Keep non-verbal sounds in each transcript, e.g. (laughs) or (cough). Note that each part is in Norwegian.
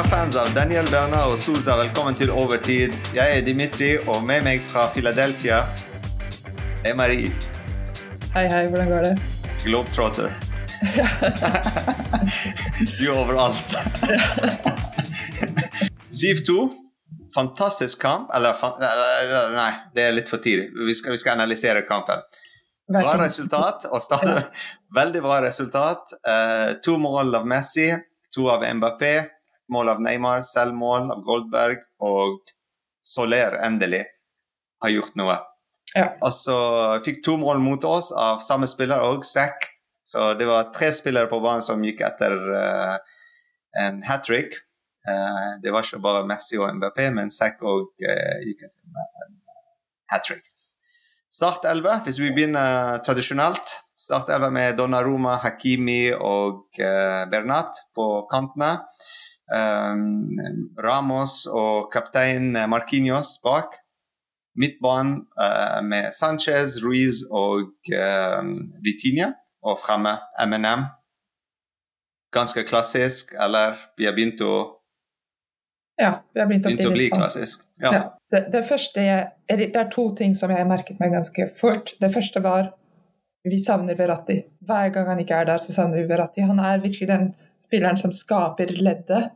Kjære fans av Daniel Bernard og Sousa, velkommen til Overtid. Jeg er Dimitri, og med meg fra Philadelphia er Marie. Hei, hei, hvordan går det? Globetrotter. (laughs) du er overalt. 7-2. Fantastisk kamp. Eller, nei, det er litt for tidlig. Vi skal, vi skal analysere kampen. Bra resultat. og stadig, Veldig bra resultat. Uh, to mål av Messi, to av Mbappé, mål av Neymar, selvmål av Goldberg og Soler endelig har gjort noe. Ja. Og så fikk to mål mot oss av samme spiller og Zack. Så det var tre spillere på banen som gikk etter uh, en hat trick. Uh, det var ikke bare Messi og MBP, men Zack òg uh, gikk etter en hat trick. Start 11, hvis vi begynner tradisjonelt. Start 11 med Donnaruma, Hakimi og Bernat på kantene. Um, Ramos og kaptein Marquinhos bak. Midtbanen uh, med Sanchez, Ruiz og uh, Vitinha. Og fremme MNM. Ganske klassisk, eller vi har begynt å Ja, vi har begynt å bli, å bli litt sånn. klassisk. Ja. Ja. Det, det, første jeg, det er to ting som jeg merket meg ganske fort. Det første var vi savner Verratti. Hver gang han ikke er der, så savner vi Verratti. Han er virkelig den spilleren som skaper leddet.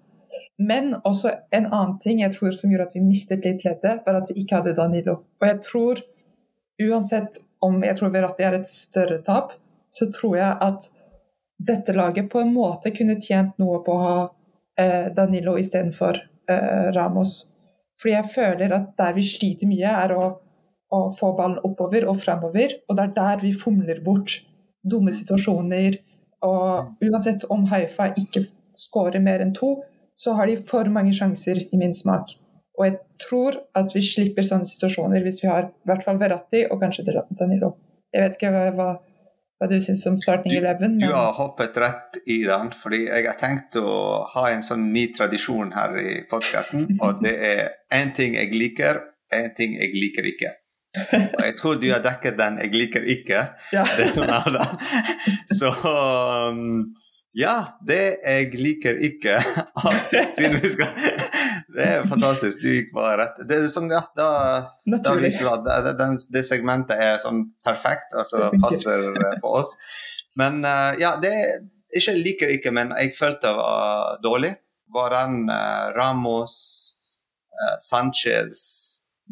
Men også en annen ting jeg tror som gjorde at vi mistet litt leddet, var at vi ikke hadde Danilo. Og jeg tror, uansett om jeg tror Verratti er et større tap, så tror jeg at dette laget på en måte kunne tjent noe på å ha eh, Danilo istedenfor eh, Ramos. Fordi jeg føler at der vi sliter mye, er å, å få ballen oppover og fremover. Og det er der vi fomler bort dumme situasjoner. Og uansett om Haifa ikke skårer mer enn to, så har de for mange sjanser i min smak. Og jeg tror at vi slipper sånne situasjoner hvis vi har i hvert fall Verratti og kanskje Danilo. Jeg vet ikke hva, hva, du syns om starting eleven. Du har hoppet rett i den, fordi jeg har tenkt å ha en sånn ny tradisjon her i podkasten. Og det er én ting jeg liker, én ting jeg liker ikke. Og jeg tror du har dekket den 'jeg liker ikke'. Ja. (laughs) Så um, ja, det jeg liker ikke (laughs) Siden vi skal Det er fantastisk. Du gikk bare rett. Det er sånn, ja, da, da viser det at det, den, det segmentet er sånn perfekt, altså passer på oss. Men eh, ja, det ikke liker ikke, men jeg følte det var dårlig. Var den eh, Ramos, eh, Sanchez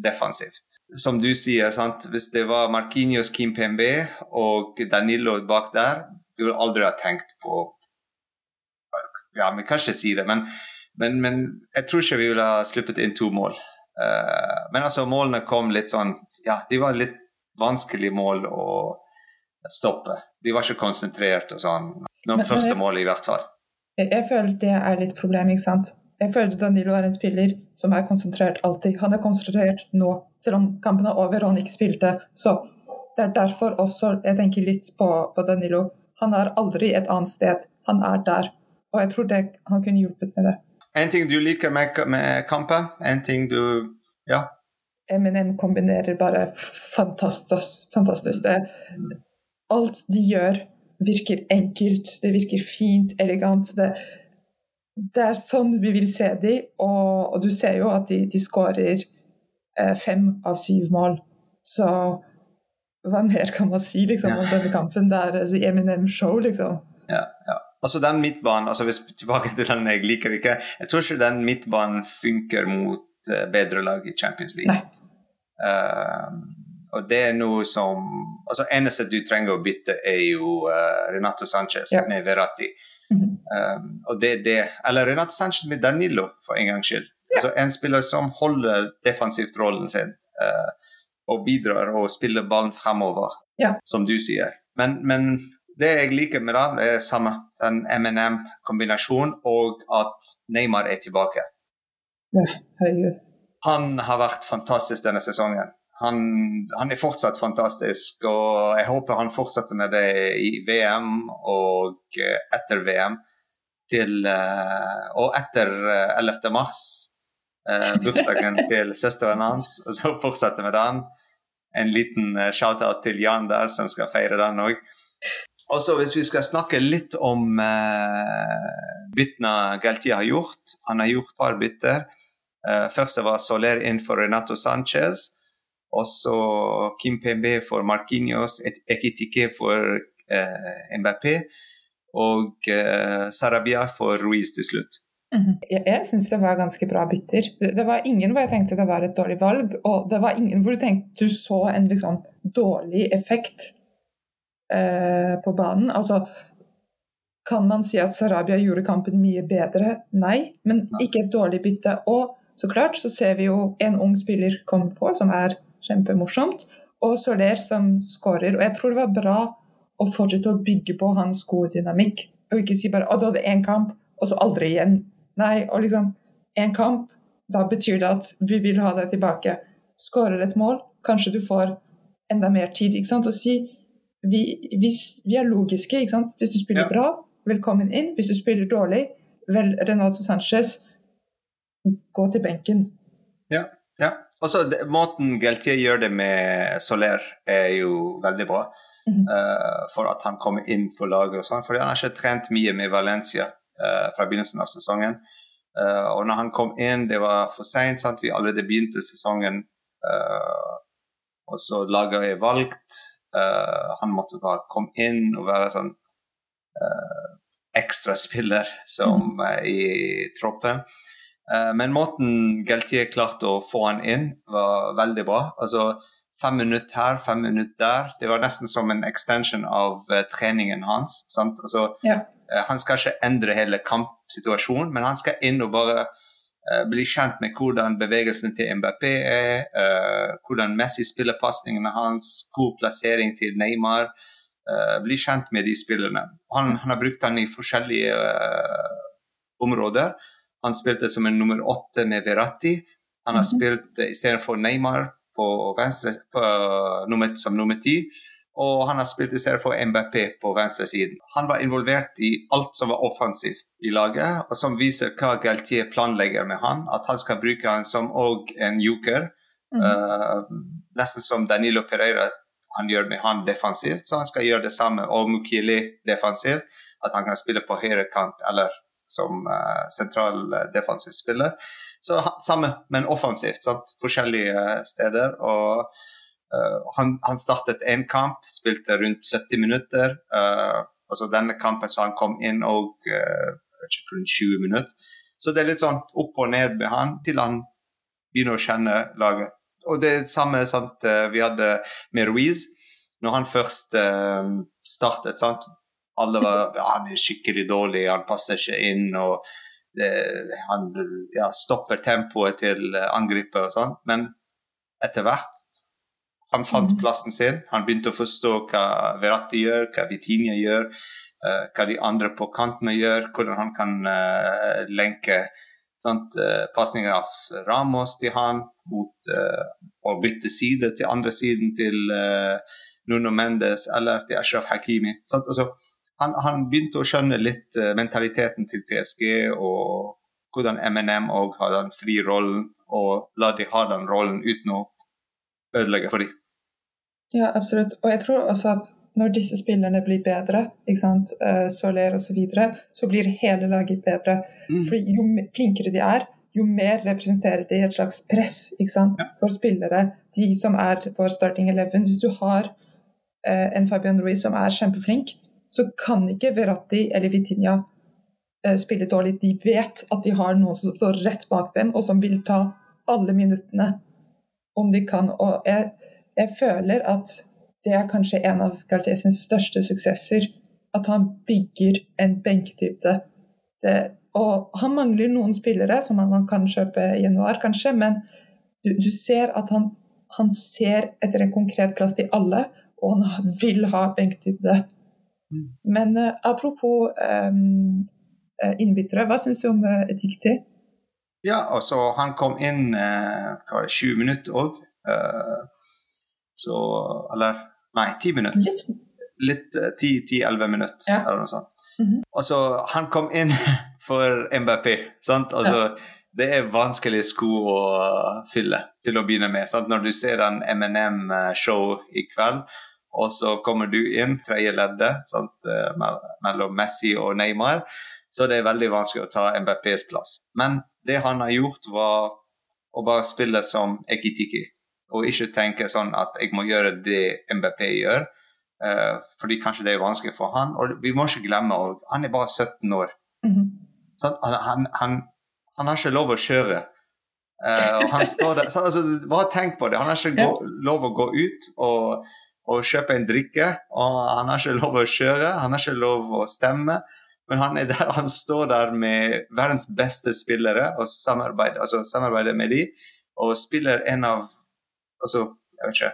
defensivt. Som du sier, sant? hvis det var Marquinhos, Kimpembe og Danilo bak der, du ville aldri ha tenkt på Ja, vi kan ikke si det, men, men, men jeg tror ikke vi ville ha sluppet inn to mål. Uh, men altså, målene kom litt sånn Ja, de var litt vanskelige mål å stoppe. De var ikke konsentrert og sånn. De Men- første målet, i hvert fall. Jeg, jeg føler det er litt problem, ikke sant. Jeg føler Danilo er en spiller som er konsentrert alltid. Han er konsentrert nå, selv om kampen er over og han ikke spilte. Så det er derfor også jeg tenker litt på, på Danilo. Han er aldri et annet sted. Han er der. Og jeg tror det, han kunne hjulpet med det. En ting du liker med, med kampen? En ting du Ja. Eminem kombinerer bare fantastisk. fantastisk. Det, alt de gjør, virker enkelt, det virker fint, elegant. Det, det er sånn vi vil se de, og, og du ser jo at de, de skårer eh, fem av syv mål. Så hva mer kan man si liksom, Ja. om denne kampen? Det er altså, Eminem-show, liksom. ja, ja. Altså den midtbanen, altså hvis tilbake til den jeg liker ikke Jeg tror ikke den midtbanen funker mot eh, bedre lag i Champions League. Eh, og det er noe som altså Eneste du trenger å bytte, er jo uh, Renato Sanchez Ja. med Verratti. Mhm. Um, og det er det Eller Renato Sanchez med Danilo, for en gangs skyld. Altså En spiller som holder defensivt rollen sin uh, og bidrar og spiller ballen fremover, Ja. som du sier. Men, men det jeg liker med det er samme. Den MNM-kombinasjonen og at Neymar er tilbake. Herregud. Han har vært fantastisk denne sesongen. Han, han er fortsatt fantastisk, og jeg håper han fortsetter med det i VM og eh, etter VM. Til, eh, og etter eh, 11. mars, eh, bursdagen (laughs) til søsteren hans, og så fortsetter med den. En liten eh, shout-out til Jan der, som skal feire den òg. Og så Hvis vi skal snakke litt om uh, byttene Galtier har gjort Han har gjort et par bytter. Uh, først var Soler inn for Renato Sanchez. Også Kim Pembe for Marquinhos, Ekitike for uh, Mbappé. Og Sarabia for Ruiz til slutt. Mm Jeg, jeg syns det var ganske bra bytter. Det var ingen hvor jeg tenkte det var et dårlig valg, og det var ingen hvor du tenkte du så en liksom dårlig effekt Eh, på banen. Altså, kan man si at Sarabia gjorde kampen mye bedre? Nei, men ikke et dårlig bytte. Og så klart så ser vi jo en ung spiller komme på, som er kjempemorsomt, og Soler som skårer. Og jeg tror det var bra å fortsette å bygge på hans gode dynamikk, og ikke si bare at du hadde én kamp, og så aldri igjen. Nei, og liksom én kamp, da betyr det at vi vil ha deg tilbake. Skårer et mål, kanskje du får enda mer tid. ikke sant, og si vi, hvis, vi er logiske. ikke sant? Hvis du spiller ja. bra, velkommen inn. Hvis du spiller dårlig, vel, Renato Sanchez, gå til benken. Ja. ja. Altså, det, måten Geltier gjør det med Soler, er jo veldig bra. Mm -hmm. uh, for at han kommer inn på laget og sånn. For han har ikke trent mye med Valencia uh, fra begynnelsen av sesongen. Uh, og når han kom inn, det var for seint. Vi allerede begynte sesongen. og så laget er valgt Uh, han måtte bare komme inn og være sånn uh, ekstraspiller som uh, i troppen. Uh, men måten Galtier klarte å få han inn, var veldig bra. Altså Fem minutter her, fem minutter der. Det var nesten som en extension av treningen hans. Altså, ja. han skal ikke endre hele kampsituasjonen, men han skal inn og bare Eh, bli kjent med hvordan bevegelsen til MBP er, uh, hvordan Messi spiller pasningene hans, god plassering til Neymar. Uh, bli kjent med de spillerne. Han, han har brukt han i forskjellige områder. Han spilte som en nummer åtte med Verratti. Han har -hmm. spilt istedenfor Neymar på venstre, på, nummer, som nummer ti. Og han har spilt i stedet for MBP på venstresiden. Han var involvert i alt som var offensivt i laget, og som viser hva Galtier planlegger med han. At han skal bruke han som en joker. Mm. Uh, nesten som Danilo Pereira han gjør med han defensivt, så han skal gjøre det samme. Og Mukili defensivt, at han kan spille på høyre kant eller som uh, sentral uh, defensiv spiller. Så samme, men offensivt. Sant? Forskjellige steder. og han, han, startet én kamp, spilte rundt 70 minutter. Altså denne kampen så han kom inn og uh, rundt 20 minutter. Så det er litt sånn opp og ned med han til han begynner å kjenne laget. Og det er det samme sant, vi hadde med Ruiz. Når han først startet, sant? alle var ja, han er skikkelig dårlig, han passer ikke inn. og det, Han ja, stopper tempoet til angripet og sånn. Men etter hvert han fant mm. plassen sin. Han begynte å forstå hva Verratti gjør, hva Vitinha gjør, uh, hva de andre på kantene gjør, hvordan han kan uh, lenke sant, uh, pasninger av Ramos til han mot å bytte side til andre siden til Nuno Mendes eller til Ashraf Hakimi. Sant? Altså, han, han, begynte å skjønne litt mentaliteten til PSG og hvordan MNM òg har den fri rollen, og la de ha den rollen uten å ødelegge for dem. Ja, absolutt. Og jeg tror også at når disse spillerne blir bedre, ikke sant, uh, Soler osv., så, videre, så blir hele laget bedre. Mm. For jo flinkere de er, jo mer representerer de et slags press ikke sant, ja. for spillere. De som er for starting eleven. Hvis du har eh, en Fabian Ruiz som er kjempeflink, så kan ikke Verratti eller Vitinha eh, spille dårlig. De vet at de har noen som står rett bak dem, og som vil ta alle minuttene om de kan. Og jeg jeg føler at det er kanskje en av Galtier største suksesser. At han bygger en benkedybde. og han mangler noen spillere som han kan kjøpe i januar, kanskje, men du, du ser at han, han, ser etter en konkret plass til alle, og han vil ha benkedybde. Mm. Men uh, apropos um, innbyttere, hva syns du om uh, Etikti? Ja, altså han kom inn uh, 20 minutter òg. Uh, så Eller nei, ti minutter. Litt, Litt eh, ti-elleve minutter, ja. eller noe sånt. Mm -hmm. Og så Han kom inn (laughs) for MBP, sant? Altså, ja. Det er vanskelig sko å fylle til å begynne med. Sant? Når du ser en M&M-show i kveld, og så kommer du inn, tredje leddet, eh, mellom Messi og Neymar. Så det er veldig vanskelig å ta MBPs plass. Men det han har gjort, var å bare spille som Ekitiki. Og ikke tenke sånn at jeg må gjøre det MBP gjør. Uh, fordi kanskje det er vanskelig for han. Og vi må ikke glemme at han er bare 17 år. Mm -hmm. han, han, han, han, har ikke lov å kjøre. Uh, han står der, så, altså, bare tenk på det. Han har ikke gå, lov å gå ut og, og, kjøpe en drikke. Og han har ikke lov å kjøre, han har ikke lov å stemme. Men han, der, han står der med verdens beste spillere og samarbeider, altså, samarbeider med dem. Og spiller en av altså, jeg vet ikke,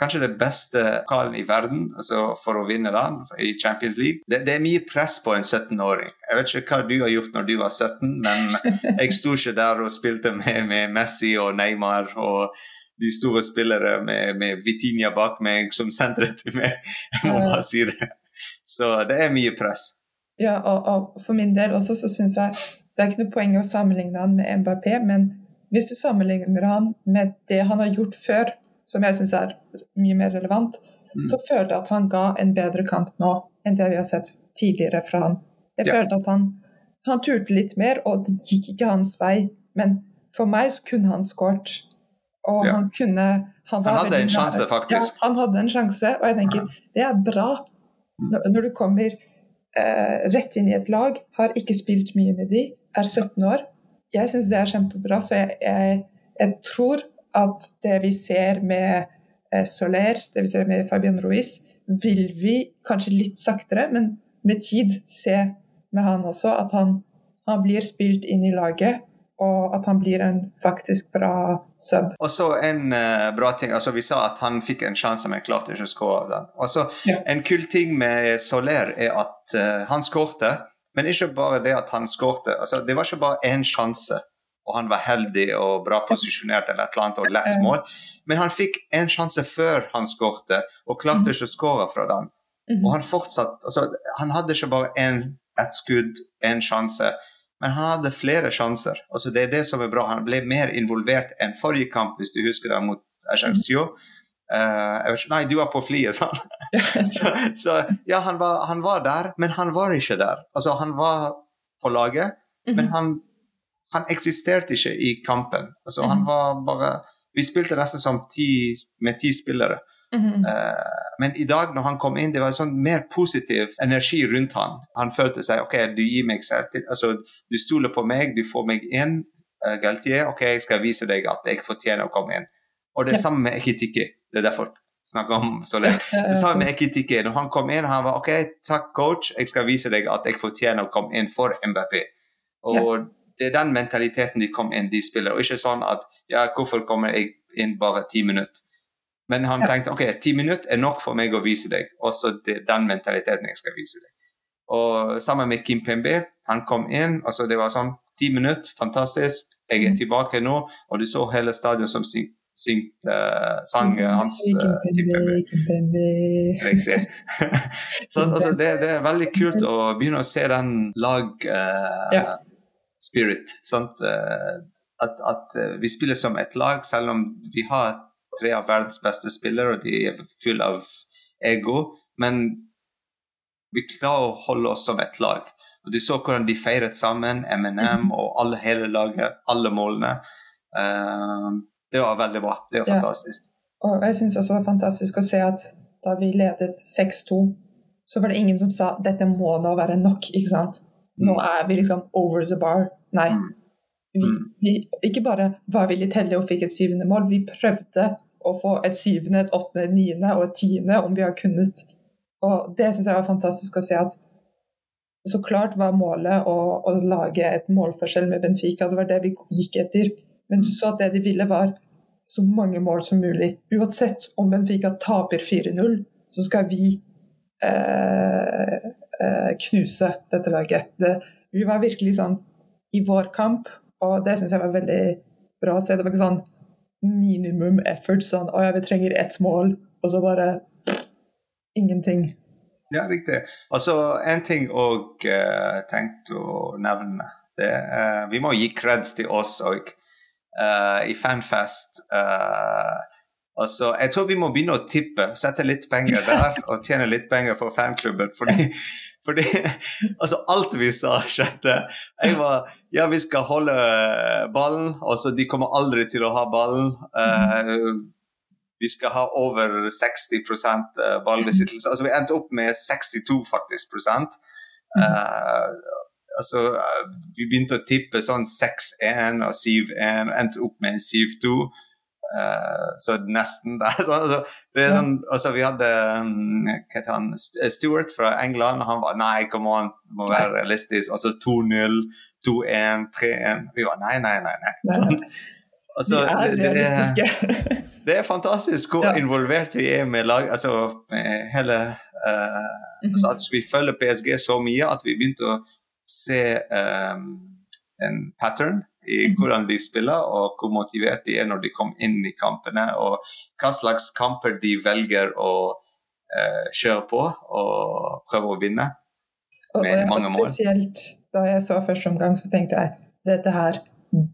kanskje det beste pokalen i verden altså for å vinne den i Champions League. Det, det er mye press på en 17-åring. Jeg vet ikke hva du har gjort når du var 17, men (laughs) jeg sto ikke der og spilte med, med Messi og Neymar og de store spillere med, med Vitinha bak meg som senteret til meg. Jeg må bare si det. Så det er mye press. Ja, og, og for min del også så syns jeg det er ikke noe poeng å sammenligne han med Mbappé, men hvis du sammenligner han med det han har gjort før, som jeg syns er mye mer relevant, mm. så føler jeg at han ga en bedre kamp nå enn det vi har sett tidligere fra han. Jeg ja. følte at han, han turte litt mer, og det gikk ikke hans vei. Men for meg så kunne han skåret. Og ja. han kunne Han, han hadde en sjanse, faktisk. Ja, han hadde en sjanse, og jeg tenker det er bra. Når, Når du kommer eh, rett inn i et lag, har ikke spilt mye med de, er 17 år. Jeg syns det er kjempebra, så jeg, jeg, jeg tror at det vi ser med eh, Soler, det vi ser med Fabian Ruiz, vil vi kanskje litt saktere, men med tid se med han også at han, han blir spilt inn i laget. Og at han blir en faktisk bra sub. Og så en uh, bra ting, altså Vi sa at han fikk en sjanse, men klarte ikke å skåre den. Og ja. En kul ting med Soler er at uh, han skårte, men ikke bare det at han skårte. Altså, det var ikke bare én sjanse og han var heldig og bra posisjonert eller et eller annet og lett mål. Men han fikk en sjanse før han skårte, og klarte ikke å skåre fra den. Mhm. Og han fortsatt, altså, han hadde ikke bare én, et skudd, en sjanse, men han hadde flere sjanser. Altså, det er det som er bra. Han ble mer involvert enn forrige kamp, hvis du husker det, mot Ajaccio. Uh, Nei, du var på flyet, (laughs) sant? så, så, ja, han var, han var, der, men han var ikke der. Altså, han var på laget, mm -hmm. men han han eksisterte ikke i kampen. Altså, mm. Han mhm. var bare Vi spilte nesten som ti, med ti spillere. Mm -hmm. uh, men i dag når han kom inn, det var sånn mer positiv energi rundt han. Han følte seg OK, du gir meg selvtillit. Altså, du stoler på meg, du får meg inn. Uh, Galtier, OK, jeg skal vise deg at jeg fortjener å komme inn. Og det ja. samme med Ekitiki. Det er derfor snakker om så lenge. (laughs) Det samme med Ekitike. Når han kom inn, han var OK, takk, coach, jeg skal vise deg at jeg fortjener å komme inn for MBP. Og ja det er den mentaliteten de kom inn, de spiller. Og ikke sånn at ja, hvorfor kommer jeg inn bare ti minutter? Men han ja. tenkte ok, ti minutter er nok for meg å vise deg. Også det, den mentaliteten jeg skal vise deg. Og sammen med Kim Pembe, han kom inn, og så det var sånn ti minutter, fantastisk. Jeg er mm. tilbake nå, og du så hele stadion som syng, syng, uh, sang hans uh, Kim Pembe. Riktig. (laughs) så altså, det, det, er veldig kult å begynne å se den lag uh, ja spirit. Eh, at, at, eh, vi spiller som et lag, selv om vi har tre av verdens beste spillere, og de er fulle av ego. Men vi klarer å holde oss som et lag. Og Du så hvordan de feiret sammen, MNM mhm. og alle, hele laget, alle målene. Uh, det var veldig bra. Det var ja. fantastisk. Og jeg syns også det var fantastisk å se at da vi ledet 6-2, så var det ingen som sa dette må nå være nok. ikke sant? Nå mm. er vi liksom over the bar. Nei. Mm. Vi, mm. vi, ikke bare var vi litt heldige og fikk et syvende mål, vi prøvde å få et syvende, et åttende, et niende og et tiende om vi har kunnet. Og det syns jeg var fantastisk å se at så klart var målet å, å, lage et målforskjell med Benfica. Det var det vi gikk etter. Men du sa at det de ville, var så mange mål som mulig. Uansett om Benfica taper 4-0, så skal vi eh, eh, knuse dette laget. Det, vi var virkelig sånn i vår kamp, og det syns jeg var veldig bra å se. Det var ikke sånn minimum effort, sånn å ja, vi trenger ett mål, og så bare ingenting. Ja, riktig. Altså, en ting òg uh, tenkt å nevne. Det, uh, vi må gi creds til oss òg. Uh, I Fanfest uh, så, jeg tror vi må begynne å tippe, sette litt penger der (laughs) og tjene litt penger for fanklubben. Fordi, fordi altså, alt vi sa, skjedde. Jeg var Ja, vi skal holde ballen. Altså, de kommer aldri til å ha ballen. Uh, vi skal ha over 60% ballbesittelse. Altså, vi endte opp med 62 faktisk prosent. Uh, altså, vi begynte å tippe sånn 6-1 og 7-1, endte opp med 7-2. Uh, så nesten der. (laughs) Så, altså, sånn, altså, vi hadde um, han, Stuart fra England. Han var nei, come on, må være realistisk. Og så 2-0, 2-1, 3-1. Vi var nei, nei, nei. nei. Sånn. Altså, vi er realistiske. Det, (laughs) det er fantastisk hvor ja. involvert vi er med lag, altså med hele uh, mm -hmm. altså At vi følger PSG så mye at vi begynte å se um, en pattern i mhm. hvordan de spiller, og hvor motivert de er når de kommer inn i kampene, og hva slags kamper de velger å uh, kjøre på og prøve å vinne. Med og, mange mål. Spesielt da jeg så første omgang, så tenkte jeg dette her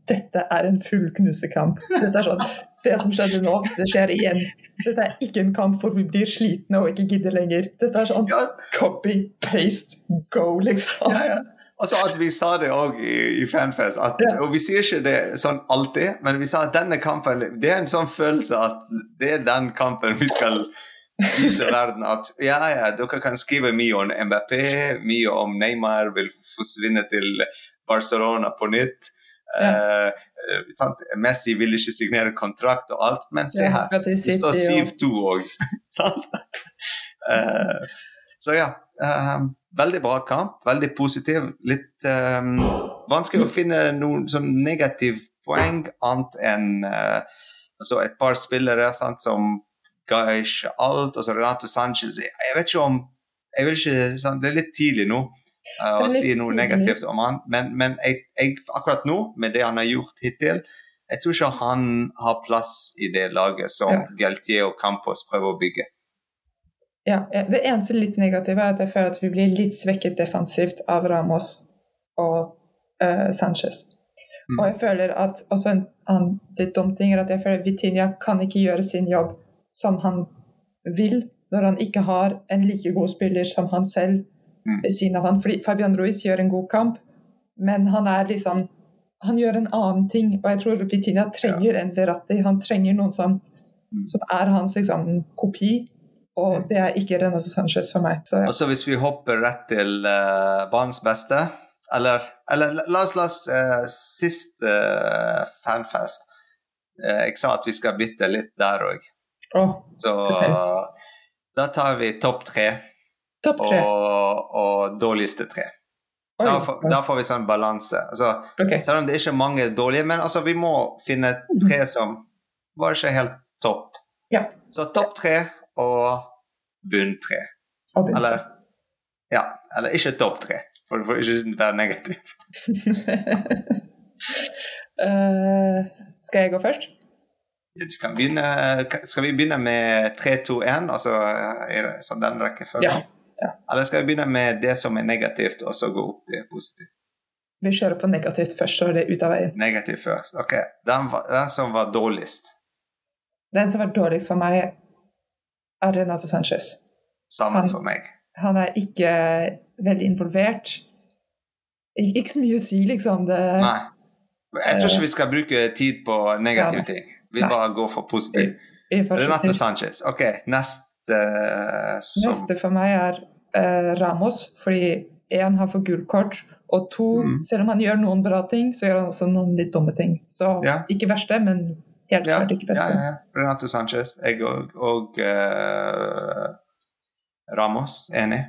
dette er en full knusekamp. Dette er sånn, det som skjedde nå, det skjer igjen. Dette er ikke en kamp hvor vi blir slitne og ikke gidder lenger. Dette er sånn copy, paste, go, liksom. Ja, ja. Altså at vi sa det òg i, i, Fanfest, at, ja. og vi sier ikke det sånn alltid, men vi sa at denne kampen Det er en sånn følelse at det er den kampen vi skal vise verden at ja, ja, dere kan skrive mye om MBP, mye om Neymar vil forsvinne til Barcelona på nytt. Ja. Uh, Messi vil ikke signere kontrakt og alt, men se her, det står 7-2 òg. uh, så ja. Uh, veldig bra kamp, veldig positiv. Litt um, vanskelig å finne noen sånn negativ poeng, annet enn uh, altså et par spillere sant, som ga ikke alt. Og så Renato Sanchez Jeg vet ikke om jeg vil ikke, sant, Det er litt tidlig nå uh, å si noe tidlig. negativt om han, men, men jeg, jeg, akkurat nå, med det han har gjort hittil, jeg tror ikke han har plass i det laget som ja. Galtier og Campos prøver å bygge. Ja, Det eneste litt negative er at jeg føler at vi blir litt svekket defensivt av Ramos og uh, Sanchez. Mm. Og jeg føler at også en annen litt dum ting er at jeg føler at Vitinha kan ikke gjøre sin jobb som han vil, når han ikke har en like god spiller som han selv mm. ved siden av han. Fordi Fabian Ruiz gjør en god kamp, men han er liksom Han gjør en annen ting, og jeg tror Vitinha trenger ja. en Verratti. Han trenger noen som, mm. som er hans liksom, kopi. Og det er ikke Renato Sanchez for meg. Så, ja. Altså Hvis vi hopper rett til uh, banens beste Eller, eller la oss la oss uh, sist uh, fanfest uh, Jeg sa at vi skal bytte litt der òg. Oh, så okay. da tar vi topp tre. Topp tre. Og, og dårligste tre. Oi, da, får, da, får vi sånn balanse. Altså, okay. Selv om det er ikke mange dårlige, men altså, vi må finne tre som var ikke helt topp. Ja. Så topp tre og bunn tre. Eller ja, eller ikke topp tre, for du får ikke være negativ. uh, skal jeg gå først? Du kan begynne, skal vi begynne med 3-2-1, altså sånn den rekkefølgen? Ja. ja. Eller skal vi begynne med det som er negativt, og så gå opp til positivt? Vi kjører på negativt først, så er det ut av veien. Negativt først, ok. Den, den som var dårligst? Den som var dårligst for meg, er Renato Sanchez. Samme for meg. Han er ikke veldig involvert. Ik ikke så mye å si, liksom. Det, Nei. Jeg tror ikke vi skal bruke tid på negative ting. Vi Nei. bare går for positivt. Renato Sanchez. OK, neste som... Neste for meg er uh, Ramos, fordi én har fått gullkort, og to, mm. selv om han gjør noen bra ting, så gjør han også noen litt dumme ting. Så ja. ikke verste, men helt klart ikke beste. Ja, ja. Renato Sanchez, jeg og, og uh, Ramos, enig.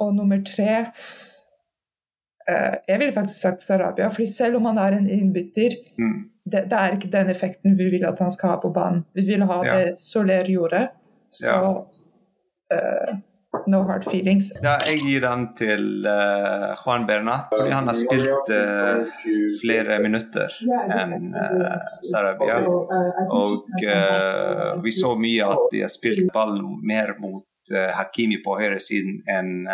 Og nummer tre uh, Jeg ville faktisk sagt Sarabia, fordi selv om han er en innbytter, mm. det, det, er ikke den effekten vi vil at han skal ha på banen. Vi vil ha ja. det Soler gjorde. Så uh, No Hard Feelings. Ja, jeg gir den til uh, Juan Bernat, fordi han har spilt uh, flere minutter enn uh, Sarabia. Og vi så mye at de har spilt ball mer mot Hakimi på høyresiden enn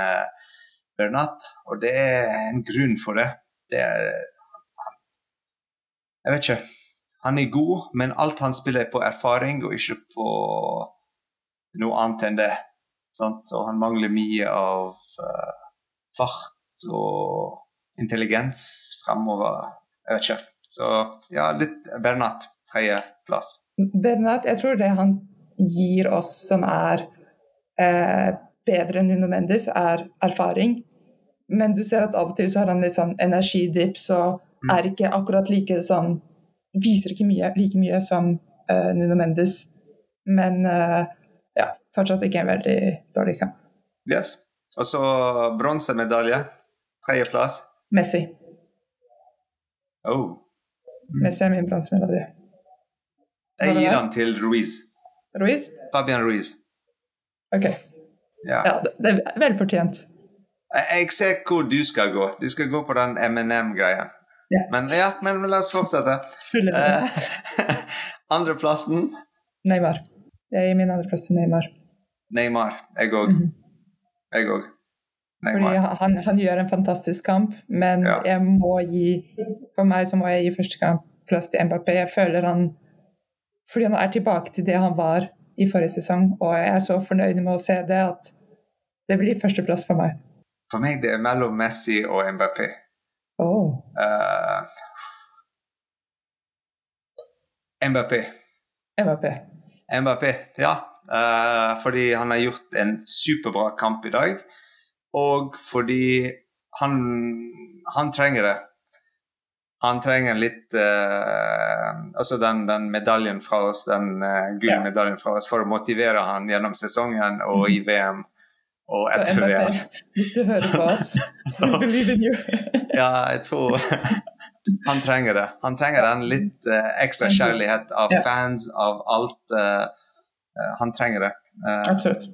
Bernat, og det er en grunn for det. Det er Jeg vet ikke. han er god, men alt han spiller er på erfaring og ikke på noe annet enn det. Sant? Og han mangler mye av uh, fart og intelligens fremover. Jeg vet ikke. Så ja, litt Bernat. Tredjeplass. Bernat, jeg tror det han gir oss som er eh, bedre enn Nuno Mendes, er erfaring. Men du ser at av og til så har han litt sånn energidips og mm. er ikke akkurat like sånn Viser ikke mye, like mye som eh, Nuno Mendes. Men ja, fortsatt ikke en veldig dårlig kamp. Yes. Og så bronsemedalje. Tredjeplass. Messi. Oh. Mm. Messi er min bronsemedalje. Jeg gir den til Ruiz. Ruiz? Fabian Ruiz. OK. Ja, ja det er velfortjent. Jeg ser hvor du skal gå. Du skal gå på den M&M-greia. Ja. Men ja, men la oss fortsette. Eh, (laughs) andreplassen? Neymar. Jeg gir min andreplass til Neymar. Neymar. Jeg òg. Mm -hmm. Jeg òg. Fordi han, han, gjør en fantastisk kamp, men ja. jeg må gi For meg så må jeg gi første kamp plass til Mbappé. Jeg føler han Fordi han er tilbake til det han var i forrige sesong, og jeg er så fornøyd med å se det at det blir førsteplass for meg. For meg det er mellom Messi og Mbappé. Oh. Uh, Mbappé. Mbappé. Mbappé, ja. Uh, fordi han har gjort en superbra kamp i dag. Og fordi han, han trenger det. Han trenger litt uh, Altså den, den, medaljen fra oss, den uh, gullmedaljen fra oss, for å motivere han gjennom sesongen og i VM. Og etter VM. Hvis du hører på oss, (laughs) (laughs) so we believe in you. (laughs) ja, jeg tror han trenger det. Han trenger den litt uh, ekstra kjærlighet av fans, av alt. Uh, han trenger det. Absolutt.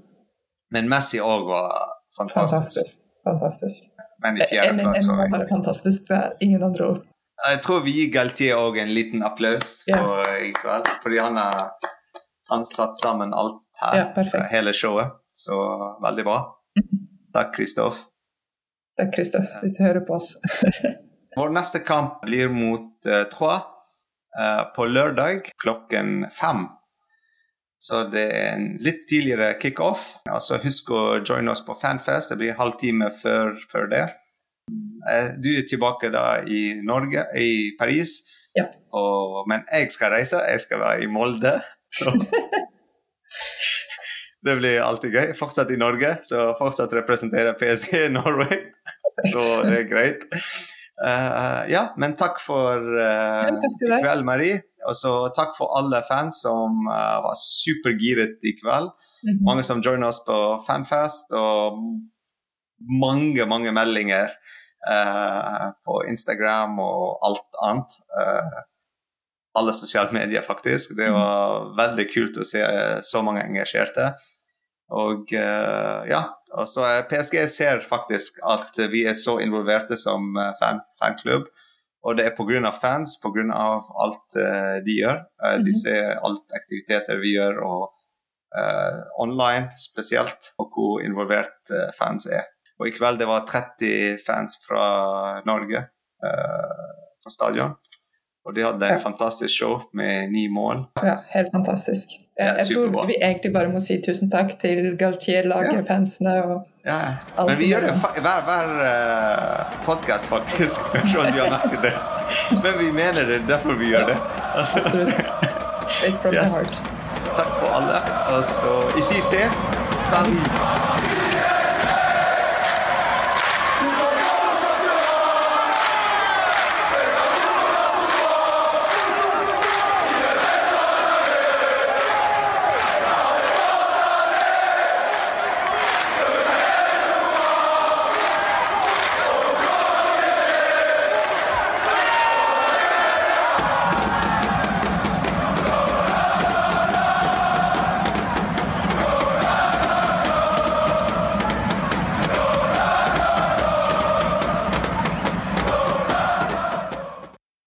Men Messi òg var fantastisk. Fantastisk. Men i fjerdeplass var meg. Fantastisk. Det er ingen andre ord. Jeg tror vi gir Galtier òg en liten applaus for i kveld. Fordi han har han satt sammen alt her, ja, hele showet. Så veldig bra. Mhm. Takk, Kristoff. Takk, Kristoff, hvis du hører på oss. (laughs) Vår neste kamp blir mot uh, Troyes uh, på lørdag klokken fem. Så det er en litt tidligere kickoff. Altså, husk å joine oss på Fanfest. Det blir en halvtime før, før det. Uh, du er tilbake da i Norge, i Paris. Ja. Og, men jeg skal reise. Jeg skal være i Molde. Så (laughs) Det blir alltid gøy. Fortsatt i Norge, så fortsatt representere PSG Norway. Så det er greit. Uh, ja, men takk for uh, i kveld, Marie. Og så takk for alle fans som uh, var supergiret i kveld. Mm -hmm. Mange som joiner oss på Fanfest, og mange, mange meldinger på Instagram og alt annet. alle sosiale (laughs) medier, faktisk. Det mhm. var veldig kult å se så mange engasjerte. Og ja, så PSG ser faktisk at vi er så involverte som eh, fan, fanklubb. Og det er pga. fans, pga. alt uh, de gjør. Uh, -hmm. De mhm. ser alt aktiviteter vi gjør, og online spesielt, og hvor involvert fans er. Og i kveld det var 30 fans fra Norge på stadion. Og de hadde en ja. fantastisk show med ni mål. Ja, helt fantastisk. Jeg, jeg tror vi egentlig bare må si tusen takk til Galtier-laget, ja. fansene og ja. Men vi gjør det hver, hver uh, eh, podkast, faktisk. (laughs) jeg om du har merket det. Men vi mener det, derfor vi gjør det. Altså. It's from yes. the heart. Takk for alle. Og så i CC Paris.